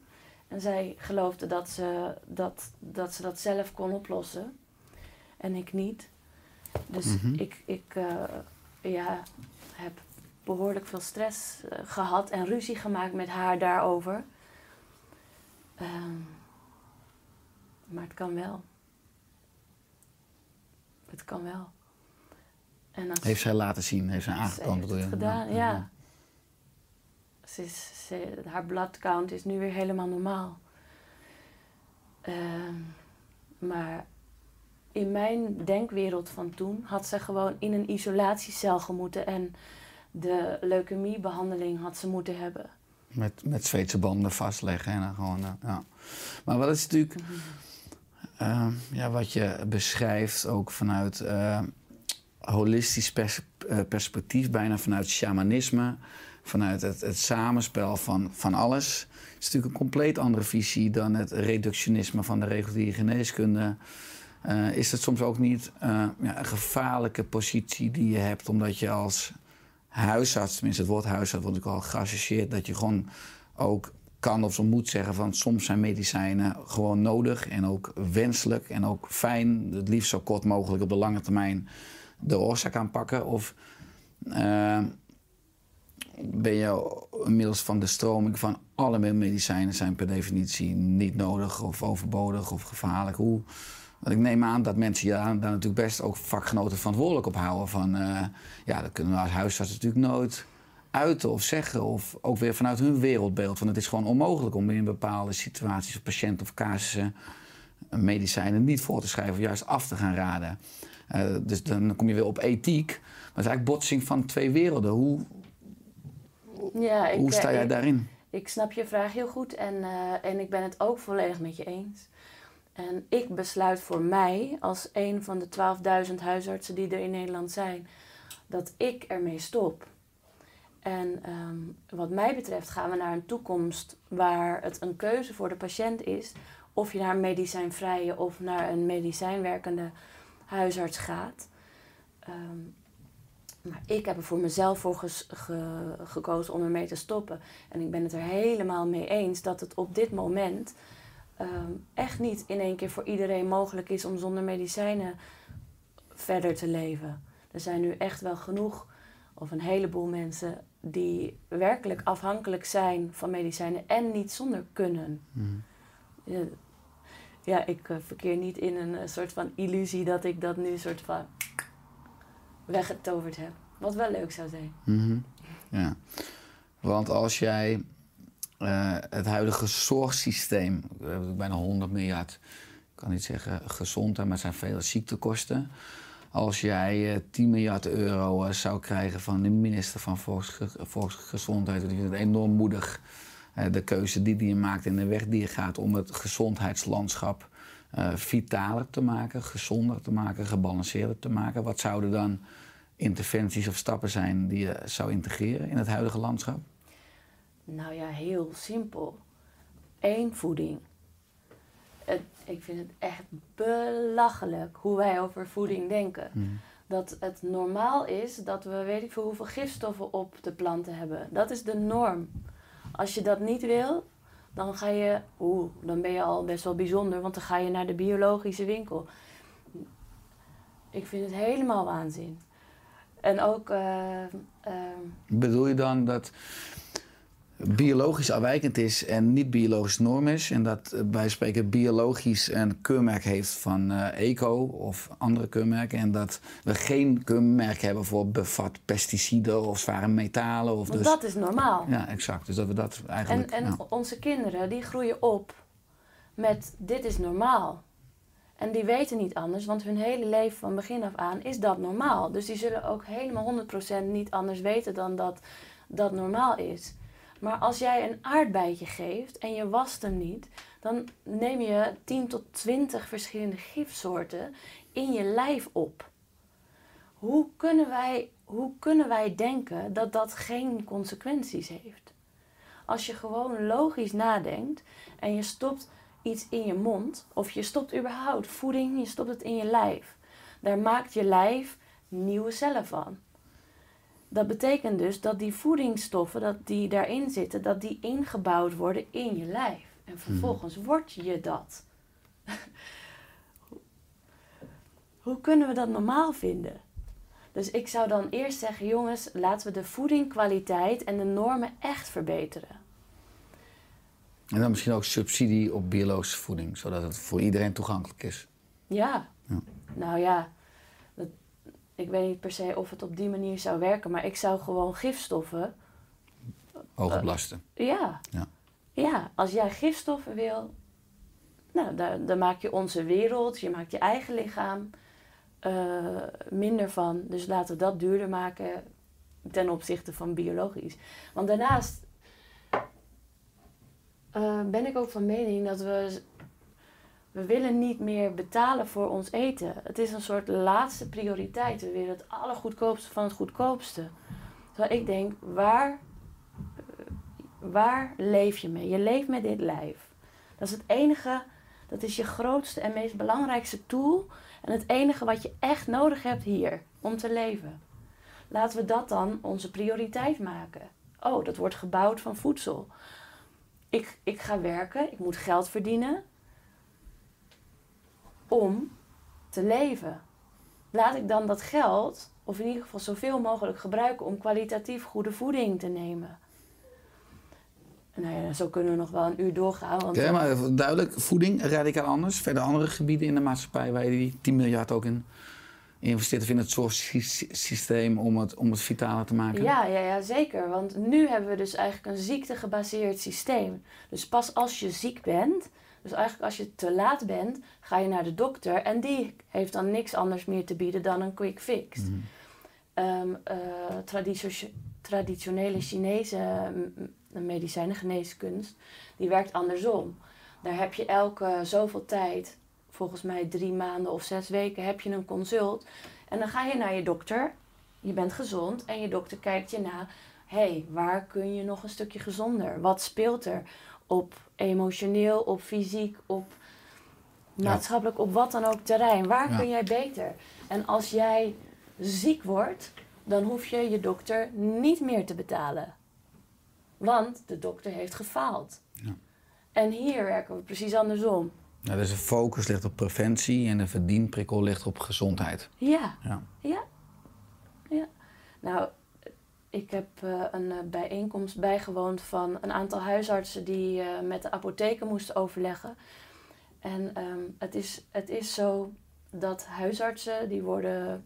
En zij geloofde dat ze dat, dat, ze dat zelf kon oplossen. En ik niet. Dus mm -hmm. ik, ik uh, ja, heb behoorlijk veel stress gehad en ruzie gemaakt met haar daarover. Um, maar het kan wel. Het kan wel. En als heeft zij laten zien, heeft zij aangetoond? Ze heeft het gedaan, ja. ja. Ze is, ze, haar bloodcount is nu weer helemaal normaal. Uh, maar in mijn denkwereld van toen had ze gewoon in een isolatiecel gemoeten en de leukemiebehandeling had ze moeten hebben. Met, met Zweedse banden vastleggen en dan gewoon, uh, ja. Maar wat is natuurlijk... Uh, ja, wat je beschrijft, ook vanuit uh, holistisch pers perspectief, bijna vanuit shamanisme, vanuit het, het, samenspel van, van alles. Het is natuurlijk een compleet andere visie dan het reductionisme van de reguliere geneeskunde. Is het soms ook niet ja, een gevaarlijke positie die je hebt, omdat je als huisarts, tenminste het woord huisarts wordt ook al geassocieerd, dat je gewoon ook kan of ze moet zeggen van soms zijn medicijnen gewoon nodig en ook wenselijk en ook fijn, het liefst zo kort mogelijk op de lange termijn de oorzaak aanpakken? Of uh, ben je inmiddels van de stroming van alle medicijnen zijn per definitie niet nodig of overbodig of gevaarlijk? Hoe, want ik neem aan dat mensen ja, daar natuurlijk best ook vakgenoten verantwoordelijk op houden. Van, uh, ja, dat kunnen we als huisarts natuurlijk nooit uiten of zeggen. Of ook weer vanuit hun wereldbeeld. Want het is gewoon onmogelijk om in bepaalde situaties of patiënten of casussen medicijnen niet voor te schrijven of juist af te gaan raden. Uh, dus dan kom je weer op ethiek. Maar het is eigenlijk botsing van twee werelden. Hoe, ja, ik, hoe sta jij ik, daarin? Ik snap je vraag heel goed en, uh, en ik ben het ook volledig met je eens. En ik besluit voor mij, als een van de 12.000 huisartsen die er in Nederland zijn, dat ik ermee stop. En um, wat mij betreft gaan we naar een toekomst waar het een keuze voor de patiënt is of je naar een medicijnvrije of naar een medicijnwerkende huisarts gaat. Um, maar ik heb er voor mezelf voor ge gekozen om ermee te stoppen. En ik ben het er helemaal mee eens dat het op dit moment um, echt niet in één keer voor iedereen mogelijk is om zonder medicijnen verder te leven. Er zijn nu echt wel genoeg, of een heleboel mensen, die werkelijk afhankelijk zijn van medicijnen en niet zonder kunnen. Mm. Ja, ja, ik uh, verkeer niet in een uh, soort van illusie dat ik dat nu soort van weggetoverd heb. Wat wel leuk zou zijn. Mm -hmm. Ja, want als jij uh, het huidige zorgsysteem, hebben bijna 100 miljard, ik kan niet zeggen gezondheid, maar het zijn vele ziektekosten als jij 10 eh, miljard euro eh, zou krijgen van de minister van Volksgezondheid. Die vindt het enorm moedig, eh, de keuze die hij maakt en de weg die hij gaat om het gezondheidslandschap vitaler te maken, gezonder te maken, gebalanceerder te maken. Wat zouden dan interventies of stappen zijn die je zou integreren in het huidige landschap? Nou ja, heel simpel. Eén voeding het, ik vind het echt belachelijk hoe wij over voeding denken. Hmm. Dat het normaal is dat we weet ik veel hoeveel gifstoffen op de planten hebben. Dat is de norm. Als je dat niet wil, dan ga je, oeh, dan ben je al best wel bijzonder, want dan ga je naar de biologische winkel. Ik vind het helemaal waanzin. En ook. Uh, uh, Bedoel je dan dat biologisch afwijkend is en niet biologisch norm is. En dat bij spreken biologisch een keurmerk heeft van uh, eco of andere keurmerken. En dat we geen keurmerk hebben voor bevat pesticiden of zware metalen. Of dus, dat is normaal. Ja, exact. Dus dat we dat eigenlijk... En, en onze kinderen die groeien op met dit is normaal. En die weten niet anders, want hun hele leven van begin af aan is dat normaal. Dus die zullen ook helemaal 100% niet anders weten dan dat dat normaal is. Maar als jij een aardbeidje geeft en je wast hem niet, dan neem je 10 tot 20 verschillende gifsoorten in je lijf op. Hoe kunnen wij, hoe kunnen wij denken dat dat geen consequenties heeft? Als je gewoon logisch nadenkt en je stopt iets in je mond, of je stopt überhaupt voeding, je stopt het in je lijf, daar maakt je lijf nieuwe cellen van. Dat betekent dus dat die voedingsstoffen dat die daarin zitten, dat die ingebouwd worden in je lijf. En vervolgens word je dat. [laughs] Hoe kunnen we dat normaal vinden? Dus ik zou dan eerst zeggen, jongens, laten we de voedingkwaliteit en de normen echt verbeteren. En dan misschien ook subsidie op biologische voeding, zodat het voor iedereen toegankelijk is. Ja. Ja. Nou ja, ik weet niet per se of het op die manier zou werken, maar ik zou gewoon gifstoffen. Hoge belasten. Ja. Ja. Ja, als jij gifstoffen wil, nou, dan maak je onze wereld, je maakt je eigen lichaam eh, minder van. Dus laten we dat duurder maken ten opzichte van biologisch. Want daarnaast eh, ben ik ook van mening dat we. We willen niet meer betalen voor ons eten. Het is een soort laatste prioriteit. We willen het allergoedkoopste van het goedkoopste. Terwijl ik denk, waar, waar leef je mee? Je leeft met dit lijf. Dat is het enige, dat is je grootste en meest belangrijkste tool. En het enige wat je echt nodig hebt hier om te leven. Laten we dat dan onze prioriteit maken. Oh, dat wordt gebouwd van voedsel. Ik, ik ga werken, ik moet geld verdienen om te leven. Laat ik dan dat geld, of in ieder geval zoveel mogelijk gebruiken om kwalitatief goede voeding te nemen. Nou ja, zo kunnen we nog wel een uur doorgaan. Want Oké, maar duidelijk, voeding radicaal anders. Verder andere gebieden in de maatschappij waar je die 10 miljard ook in investeert. Of in het zorgsysteem om het, om het vitaler te maken. Ja, ja, ja, zeker. Want nu hebben we dus eigenlijk een ziektegebaseerd systeem. Dus pas als je ziek bent, dus eigenlijk als je te laat bent, ga je naar de dokter. En die heeft dan niks anders meer te bieden dan een quick fix. Ehm, eh, traditio- traditionele Chinese mm, medicijnengeneeskunst, die werkt andersom. Daar heb je elke zoveel tijd, volgens mij drie maanden of zes weken, heb je een consult. En dan ga je naar je dokter, je bent gezond en je dokter kijkt je na. Hé, hey, waar kun je nog een stukje gezonder? Wat speelt er op emotioneel, op fysiek, op maatschappelijk, op wat dan ook terrein? Waar Ja. kun jij beter? En als jij ziek wordt, dan hoef je je dokter niet meer te betalen. Want de dokter heeft gefaald. Ja. En hier werken we precies andersom. Nou, dus de focus ligt op preventie en de verdienprikkel ligt op gezondheid. Ja, Ja. ja, ja. Nou, ik heb eh, een eh, bijeenkomst bijgewoond van een aantal huisartsen die eh, met de apotheken moesten overleggen. En ehm, het, is, het is zo dat huisartsen, die worden...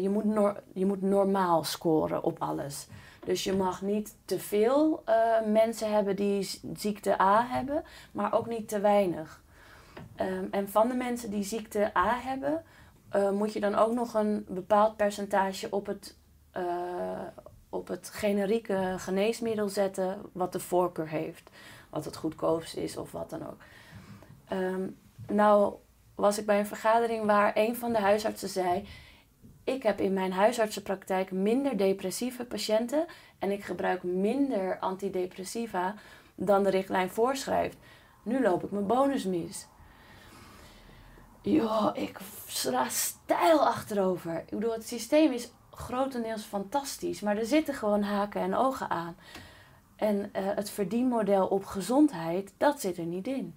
je, moet je moet normaal scoren op alles. Dus je mag niet te veel mensen hebben die ziekte A hebben, maar ook niet te weinig. Ehm, en van de mensen die ziekte A hebben, moet je dan ook nog een bepaald percentage op het, op het generieke geneesmiddel zetten wat de voorkeur heeft. Wat het goedkoopst is of wat dan ook. Ehm, nou was ik bij een vergadering waar een van de huisartsen zei... Ik heb in mijn huisartsenpraktijk minder depressieve patiënten en ik gebruik minder antidepressiva dan de richtlijn voorschrijft. Nu loop ik mijn bonus mis. Joh, ik sla stijl achterover. Ik bedoel, het systeem is grotendeels fantastisch, maar er zitten gewoon haken en ogen aan. En eh, het verdienmodel op gezondheid, dat zit er niet in.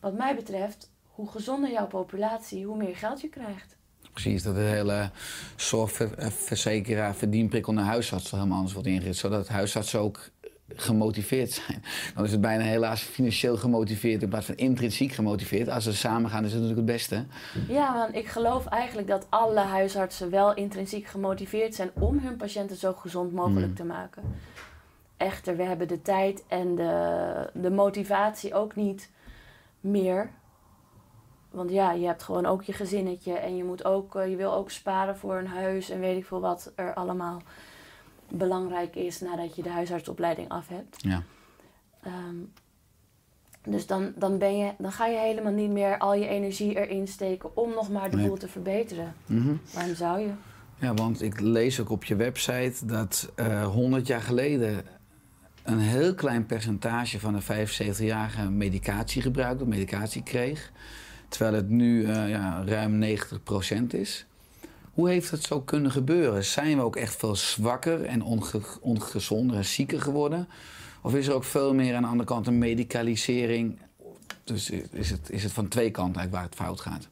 Wat mij betreft, hoe gezonder jouw populatie, hoe meer geld je krijgt. Precies, dat de hele zorgverzekeraar verdienprikkel naar huisarts helemaal anders wordt ingericht. Zodat huisartsen ook gemotiveerd zijn. Dan is het bijna helaas financieel gemotiveerd in plaats van intrinsiek gemotiveerd. Als ze samen gaan is het natuurlijk het beste. Ja, want ik geloof eigenlijk dat alle huisartsen wel intrinsiek gemotiveerd zijn om hun patiënten zo gezond mogelijk te maken. Echter, we hebben de tijd en de, de motivatie ook niet meer. Want ja, je hebt gewoon ook je gezinnetje en je, moet ook, eh, je wil ook sparen voor een huis en weet ik veel wat er allemaal belangrijk is nadat je de huisartsopleiding af hebt. Ja. Ehm, Dus dan, dan, ben je, dan ga je helemaal niet meer al je energie erin steken om nog maar de Nee. boel te verbeteren. Mhm. Waarom zou je? Ja, want ik lees ook op je website dat eh 100 jaar geleden een heel klein percentage van de 75-jarigen medicatie gebruikte, medicatie kreeg. Terwijl het nu eh, ja, ruim 90% is. Hoe heeft het zo kunnen gebeuren? Zijn we ook echt veel zwakker en onge ongezonder en zieker geworden? Of is er ook veel meer aan de andere kant een medicalisering? Dus is het, is het van twee kanten eigenlijk waar het fout gaat?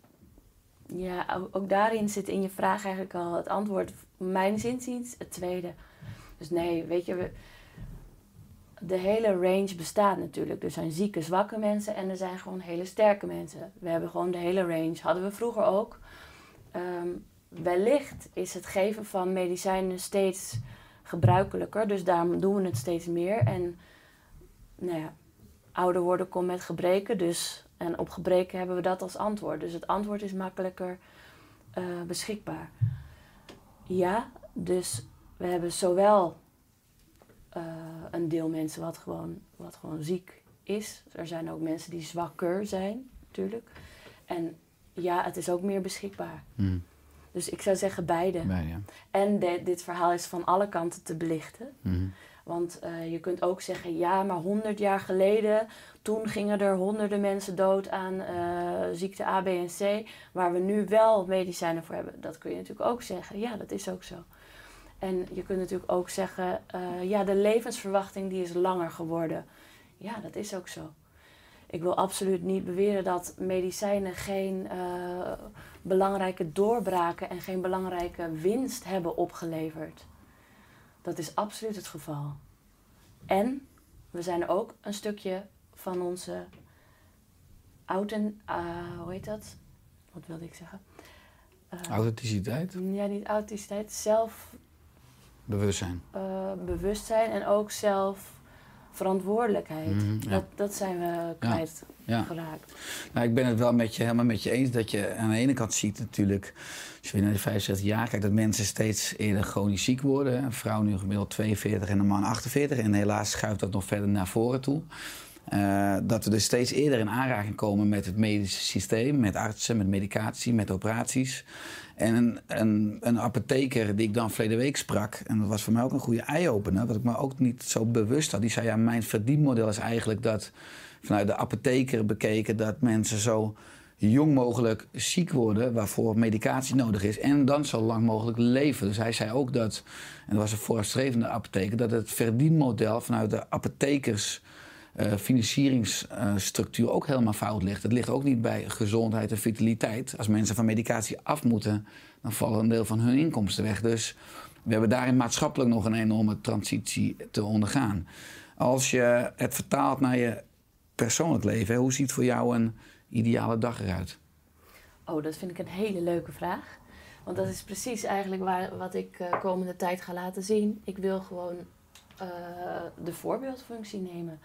Ja, ook, daarin zit in je vraag eigenlijk al het antwoord. Mijn zinziens het tweede. Dus nee, weet je, de hele range bestaat natuurlijk. Er zijn zieke, zwakke mensen en er zijn gewoon hele sterke mensen. We hebben gewoon de hele range. Hadden we vroeger ook. Ehm, wellicht is het geven van medicijnen steeds gebruikelijker. Dus daarom doen we het steeds meer. En nou ja, ouder worden komt met gebreken. Dus, en op gebreken hebben we dat als antwoord. Dus het antwoord is makkelijker eh, beschikbaar. Ja, dus we hebben zowel eh, een deel mensen wat gewoon, wat gewoon ziek is. Er zijn ook mensen die zwakker zijn, natuurlijk. En ja, het is ook meer beschikbaar. Hm. Dus ik zou zeggen beide. Ja. En de- dit verhaal is van alle kanten te belichten. Mhm. Want eh, je kunt ook zeggen, ja, maar 100 jaar geleden, toen gingen er honderden mensen dood aan eh, ziekte A, B en C, waar we nu wel medicijnen voor hebben. Dat kun je natuurlijk ook zeggen. Ja, dat is ook zo. En je kunt natuurlijk ook zeggen, eh, ja, de levensverwachting die is langer geworden. Ja, dat is ook zo. Ik wil absoluut niet beweren dat medicijnen geen belangrijke doorbraken en geen belangrijke winst hebben opgeleverd. Dat is absoluut het geval. En we zijn ook een stukje van onze ouden, eh, hoe heet dat? Wat wilde ik zeggen? Eh, Authenticiteit, ja, niet authenticiteit, zelf bewustzijn. eh, bewustzijn en ook zelf verantwoordelijkheid. Mhm, ja. dat, dat zijn we kwijt Ja. geraakt. Nou, ik ben het wel met je, helemaal met je eens dat je aan de ene kant ziet natuurlijk, als je naar de 65 jaar kijkt, dat mensen steeds eerder chronisch ziek worden. Een vrouw nu gemiddeld 42 en een man 48. En helaas schuift dat nog verder naar voren toe. Eh, dat we dus steeds eerder in aanraking komen met het medische systeem, met artsen, met medicatie, met operaties. En een, een, een apotheker die ik dan verleden week sprak, en dat was voor mij ook een goede eye-opener, wat ik me ook niet zo bewust had. Die zei: Ja, mijn verdienmodel is eigenlijk dat vanuit de apotheker bekeken dat mensen zo jong mogelijk ziek worden, waarvoor medicatie nodig is, en dan zo lang mogelijk leven. Dus hij zei ook dat, en dat was een voorstrevende apotheker, dat het verdienmodel vanuit de apothekers financieringsstructuur ook helemaal fout ligt. Het ligt ook niet bij gezondheid en vitaliteit. Als mensen van medicatie af moeten, dan vallen een deel van hun inkomsten weg. Dus we hebben daarin maatschappelijk nog een enorme transitie te ondergaan. Als je het vertaalt naar je persoonlijk leven, hoe ziet voor jou een ideale dag eruit? Oh, dat vind ik een hele leuke vraag. Want dat is precies eigenlijk waar, wat ik eh komende tijd ga laten zien. Ik wil gewoon eh, de voorbeeldfunctie nemen.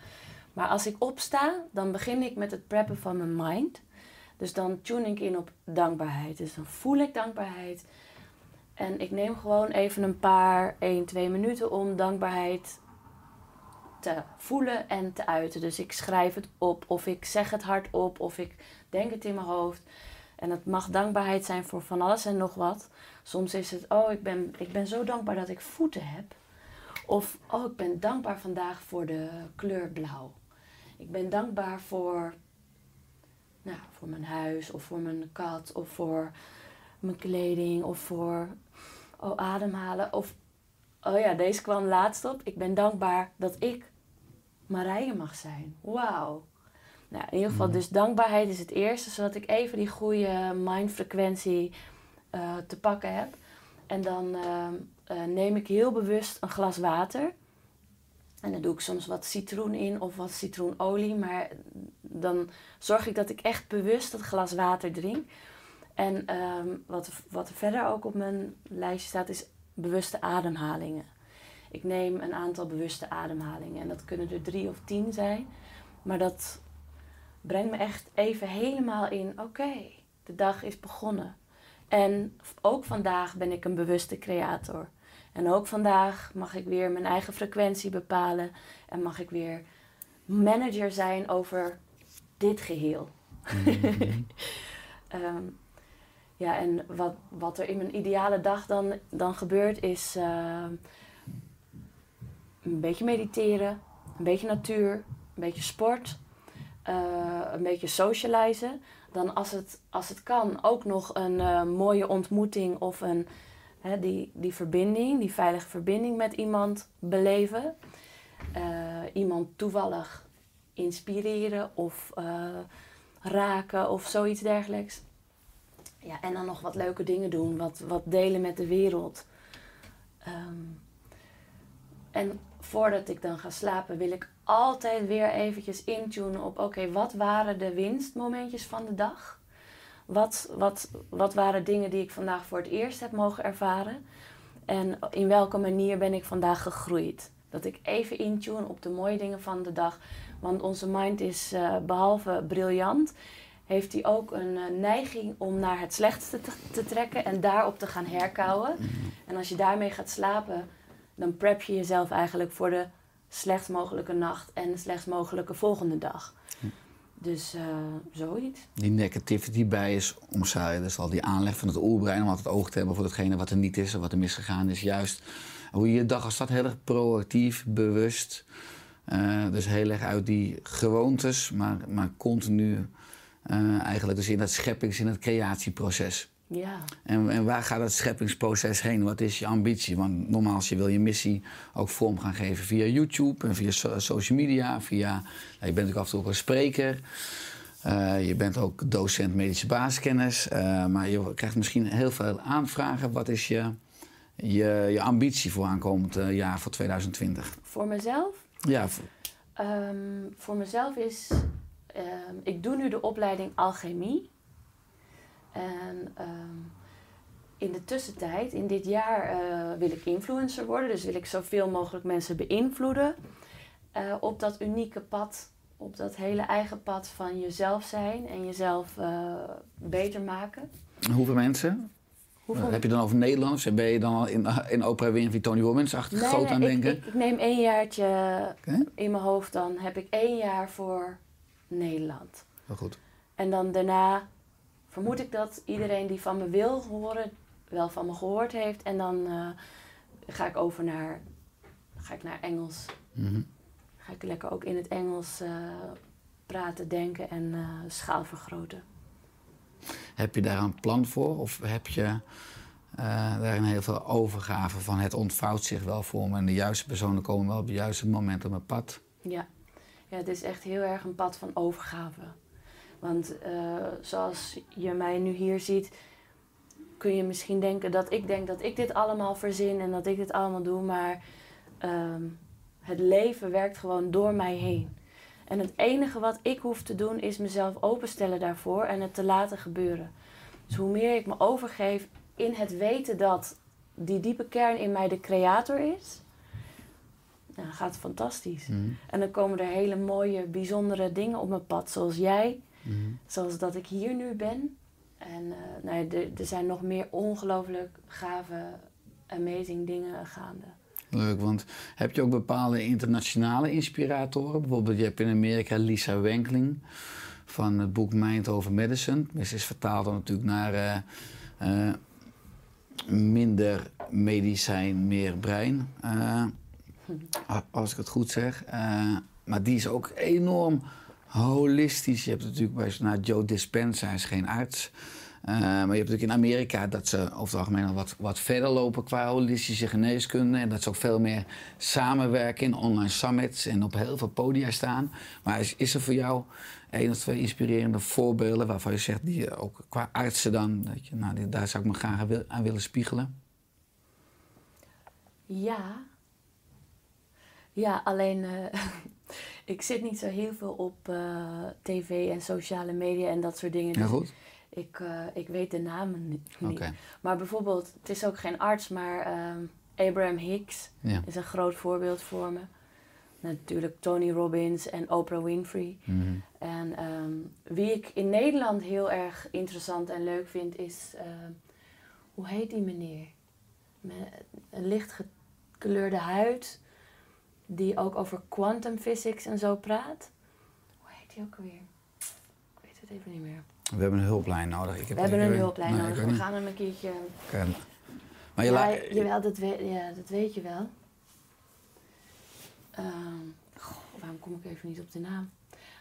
Maar als ik opsta, dan begin ik met het preppen van mijn mind. Dus dan tune ik in op dankbaarheid. Dus dan voel ik dankbaarheid. En ik neem gewoon even een paar, 1, 2 minuten om dankbaarheid te voelen en te uiten. Dus ik schrijf het op, of ik zeg het hardop, of ik denk het in mijn hoofd. En het mag dankbaarheid zijn voor van alles en nog wat. Soms is het, oh, ik ben, ik ben zo dankbaar dat ik voeten heb. Of, oh, ik ben dankbaar vandaag voor de kleur blauw. Ik ben dankbaar voor, nou, voor mijn huis, of voor mijn kat, of voor mijn kleding, of voor, oh, ademhalen. Of, oh ja, deze kwam laatst op. Ik ben dankbaar dat ik Marije mag zijn. Wauw. Nou, in ieder geval, dus dankbaarheid is het eerste, zodat ik even die goede mindfrequentie eh, te pakken heb. En dan ehm, eh, neem ik heel bewust een glas water. En dan doe ik soms wat citroen in of wat citroenolie. Maar dan zorg ik dat ik echt bewust dat glas water drink. En ehm, wat, wat er verder ook op mijn lijstje staat, is bewuste ademhalingen. Ik neem een aantal bewuste ademhalingen. En dat kunnen er drie of tien zijn. Maar dat brengt me echt even helemaal in, oké, de dag is begonnen. En ook vandaag ben ik een bewuste creator. En ook vandaag mag ik weer mijn eigen frequentie bepalen. En mag ik weer manager zijn over dit geheel. [laughs] Ehm, ja, en wat, wat er in mijn ideale dag dan, dan gebeurt is eh, een beetje mediteren, een beetje natuur, een beetje sport, eh, een beetje socializen. Dan als het, als het kan ook nog een eh, mooie ontmoeting of een, die, die verbinding, die veilige verbinding met iemand beleven. iemand toevallig inspireren of raken of zoiets dergelijks. Ja, en dan nog wat leuke dingen doen, wat, wat delen met de wereld. Ehm, en voordat ik dan ga slapen, wil ik altijd weer eventjes intunen op: oké, wat waren de winstmomentjes van de dag? Wat, wat, wat waren dingen die ik vandaag voor het eerst heb mogen ervaren? En in welke manier ben ik vandaag gegroeid? Dat ik even intune op de mooie dingen van de dag. Want onze mind is uh, behalve briljant, heeft hij ook een uh, neiging om naar het slechtste te, trekken en daarop te gaan herkauwen. En als je daarmee gaat slapen, dan prep je jezelf eigenlijk voor de slechtst mogelijke nacht en de slechtst mogelijke volgende dag. Dus uh, zoiets. Die negativity bias omzaaien, dus al die aanleg van het oerbrein om altijd oog te hebben voor datgene wat er niet is en wat er misgegaan is. Juist hoe je je dag als dat heel erg proactief, bewust. Uh, dus heel erg uit die gewoontes, maar, maar continu uh, eigenlijk dus in dat scheppings- in het creatieproces. Ja. En, en waar gaat het scheppingsproces heen? Wat is je ambitie? Want normaal je wil je missie ook vorm gaan geven via YouTube en via social media. Via, nou, je bent ook af en toe ook een spreker. Uh, je bent ook docent medische basiskennis. Uh, maar je krijgt misschien heel veel aanvragen. Wat is je, je, je ambitie voor aankomend jaar voor 2020? Voor mezelf? Ja. Um, voor mezelf is Ehm, ik doe nu de opleiding alchemie. En ehm, in de tussentijd, in dit jaar, uh, wil ik influencer worden. Dus wil ik zoveel mogelijk mensen beïnvloeden uh, op dat unieke pad. Op dat hele eigen pad van jezelf zijn en jezelf uh, beter maken. Hoeveel mensen? Hoeveel... Heb je dan over Nederlands? Ben je dan al in, in Oprah Winfrey, Tony Robbins achter nee, groot aan denken? Ik, ik, neem één jaartje okay. in mijn hoofd. Dan heb ik één jaar voor Nederland. Heel goed. En dan daarna vermoed ik dat iedereen die van me wil horen, wel van me gehoord heeft. En dan uh, ga ik over naar, ga ik naar Engels. Mm Ga ik lekker ook in het Engels uh, praten, denken en uh, schaal vergroten. Heb je daar een plan voor? Of heb je daarin heel veel overgave van het ontvouwt zich wel voor me en de juiste personen komen wel op het juiste moment op mijn pad? Ja, ja, het is echt heel erg een pad van overgave. Want uh, zoals je mij nu hier ziet, kun je misschien denken dat ik denk dat ik dit allemaal verzin en dat ik dit allemaal doe, maar um, het leven werkt gewoon door mij heen. En het enige wat ik hoef te doen is mezelf openstellen daarvoor en het te laten gebeuren. Dus hoe meer ik me overgeef in het weten dat die diepe kern in mij de creator is, nou, dan gaat het fantastisch. Mhm. En dan komen er hele mooie, bijzondere dingen op mijn pad, zoals jij, Mhm. zoals dat ik hier nu ben. En eh, nou ja, er, er zijn nog meer ongelooflijk gave, amazing dingen gaande. Leuk, want heb je ook bepaalde internationale inspiratoren? Bijvoorbeeld, je hebt in Amerika Lisa Wenkling van het boek Mind Over Medicine. Ze is vertaald dan natuurlijk naar eh, eh, minder medicijn, meer brein. Uh, als ik het goed zeg. Maar die is ook enorm holistisch. Je hebt natuurlijk bij nou, Joe Dispenza, hij is geen arts. Uh, maar je hebt natuurlijk in Amerika dat ze over het algemeen al wat, wat verder lopen qua holistische geneeskunde. En dat ze ook veel meer samenwerken in online summits en op heel veel podia staan. Maar is, is er voor jou één of twee inspirerende voorbeelden waarvan je zegt, die ook qua artsen dan, dat je, nou, daar zou ik me graag aan willen spiegelen? Ja. Ja, alleen uh, ik zit niet zo heel veel op uh, tv en sociale media en dat soort dingen. Ja, goed. Ik, uh, ik weet de namen niet. Okay. Maar bijvoorbeeld, het is ook geen arts, maar um, Abraham Hicks ja. is een groot voorbeeld voor me. Natuurlijk Tony Robbins en Oprah Winfrey. Mm -hmm. En um, wie ik in Nederland heel erg interessant en leuk vind is, uh, hoe heet die meneer? Met een lichtgekleurde huid, die ook over quantum physics en zo praat. Hoe heet die ook alweer? even niet meer. We hebben een hulplijn nodig. Ik heb We hebben ik een weet- hulplijn ik nodig. weet We gaan hem een keertje... Maar je ja, la- jawel, dat weet, ja, dat weet je wel. Ehm, goh, waarom kom ik even niet op de naam?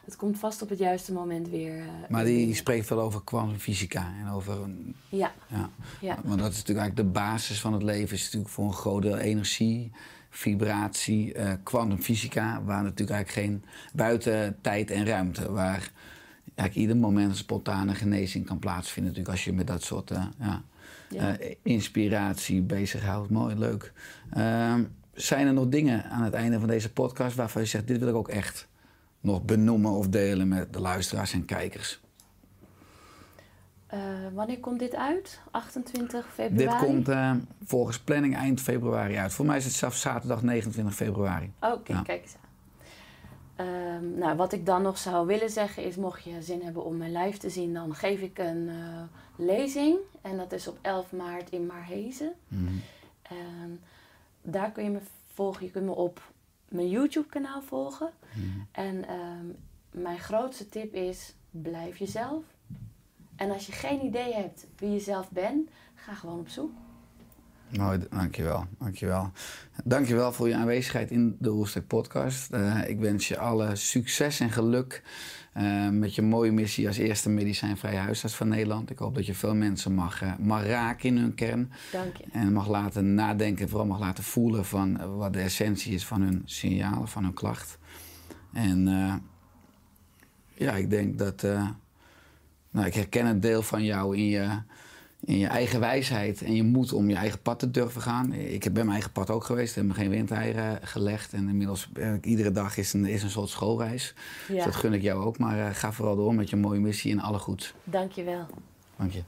Het komt vast op het juiste moment weer. eh, maar die spreekt wel over kwantumfysica en over een Ja, Ja. ja. Want dat is natuurlijk eigenlijk de basis van het leven. Is natuurlijk voor een groot deel energie, vibratie, eh kwantumfysica, waar natuurlijk eigenlijk geen buiten tijd en ruimte, waar eigenlijk ieder moment een spontane genezing kan plaatsvinden. Natuurlijk als je met dat soort eh, ja, Ja. eh, inspiratie bezighoudt. Mooi, leuk. Ehm, zijn er nog dingen aan het einde van deze podcast waarvan je zegt, dit wil ik ook echt nog benoemen of delen met de luisteraars en kijkers? Eh, wanneer komt dit uit? 28 Dit februari? komt eh, volgens planning eind februari uit. Voor mij is het zelfs zaterdag 29 februari. Oké, Ja. kijk eens aan. Ehm, nou, wat ik dan nog zou willen zeggen is, mocht je zin hebben om mijn live te zien, dan geef ik een eh, lezing. En dat is op 11 maart in Maarhezen. Mhm. En daar kun je me volgen. Je kunt me op mijn YouTube kanaal volgen. Mhm. En ehm, mijn grootste tip is, blijf jezelf. En als je geen idee hebt wie je zelf bent, ga gewoon op zoek. Mooi, dankjewel, dankjewel. Dankjewel voor je aanwezigheid in de Roestek podcast. Eh, ik wens je alle succes en geluk eh, met je mooie missie als eerste medicijnvrije huisarts van Nederland. Ik hoop dat je veel mensen mag, eh, mag raken in hun kern. Dank je. En mag laten nadenken, vooral mag laten voelen van wat de essentie is van hun signalen, van hun klacht. En ja, ik denk dat. Nou, ik herken een deel van jou in je, in je eigen wijsheid en je moed om je eigen pad te durven gaan. Ik ben mijn eigen pad ook geweest, heb me geen windeieren gelegd. En inmiddels, eh, iedere dag is een, is een soort schoolreis. Dus dat gun ik jou ook. Maar eh, ga vooral door met je mooie missie en alle goeds. dank je wel. Dank je.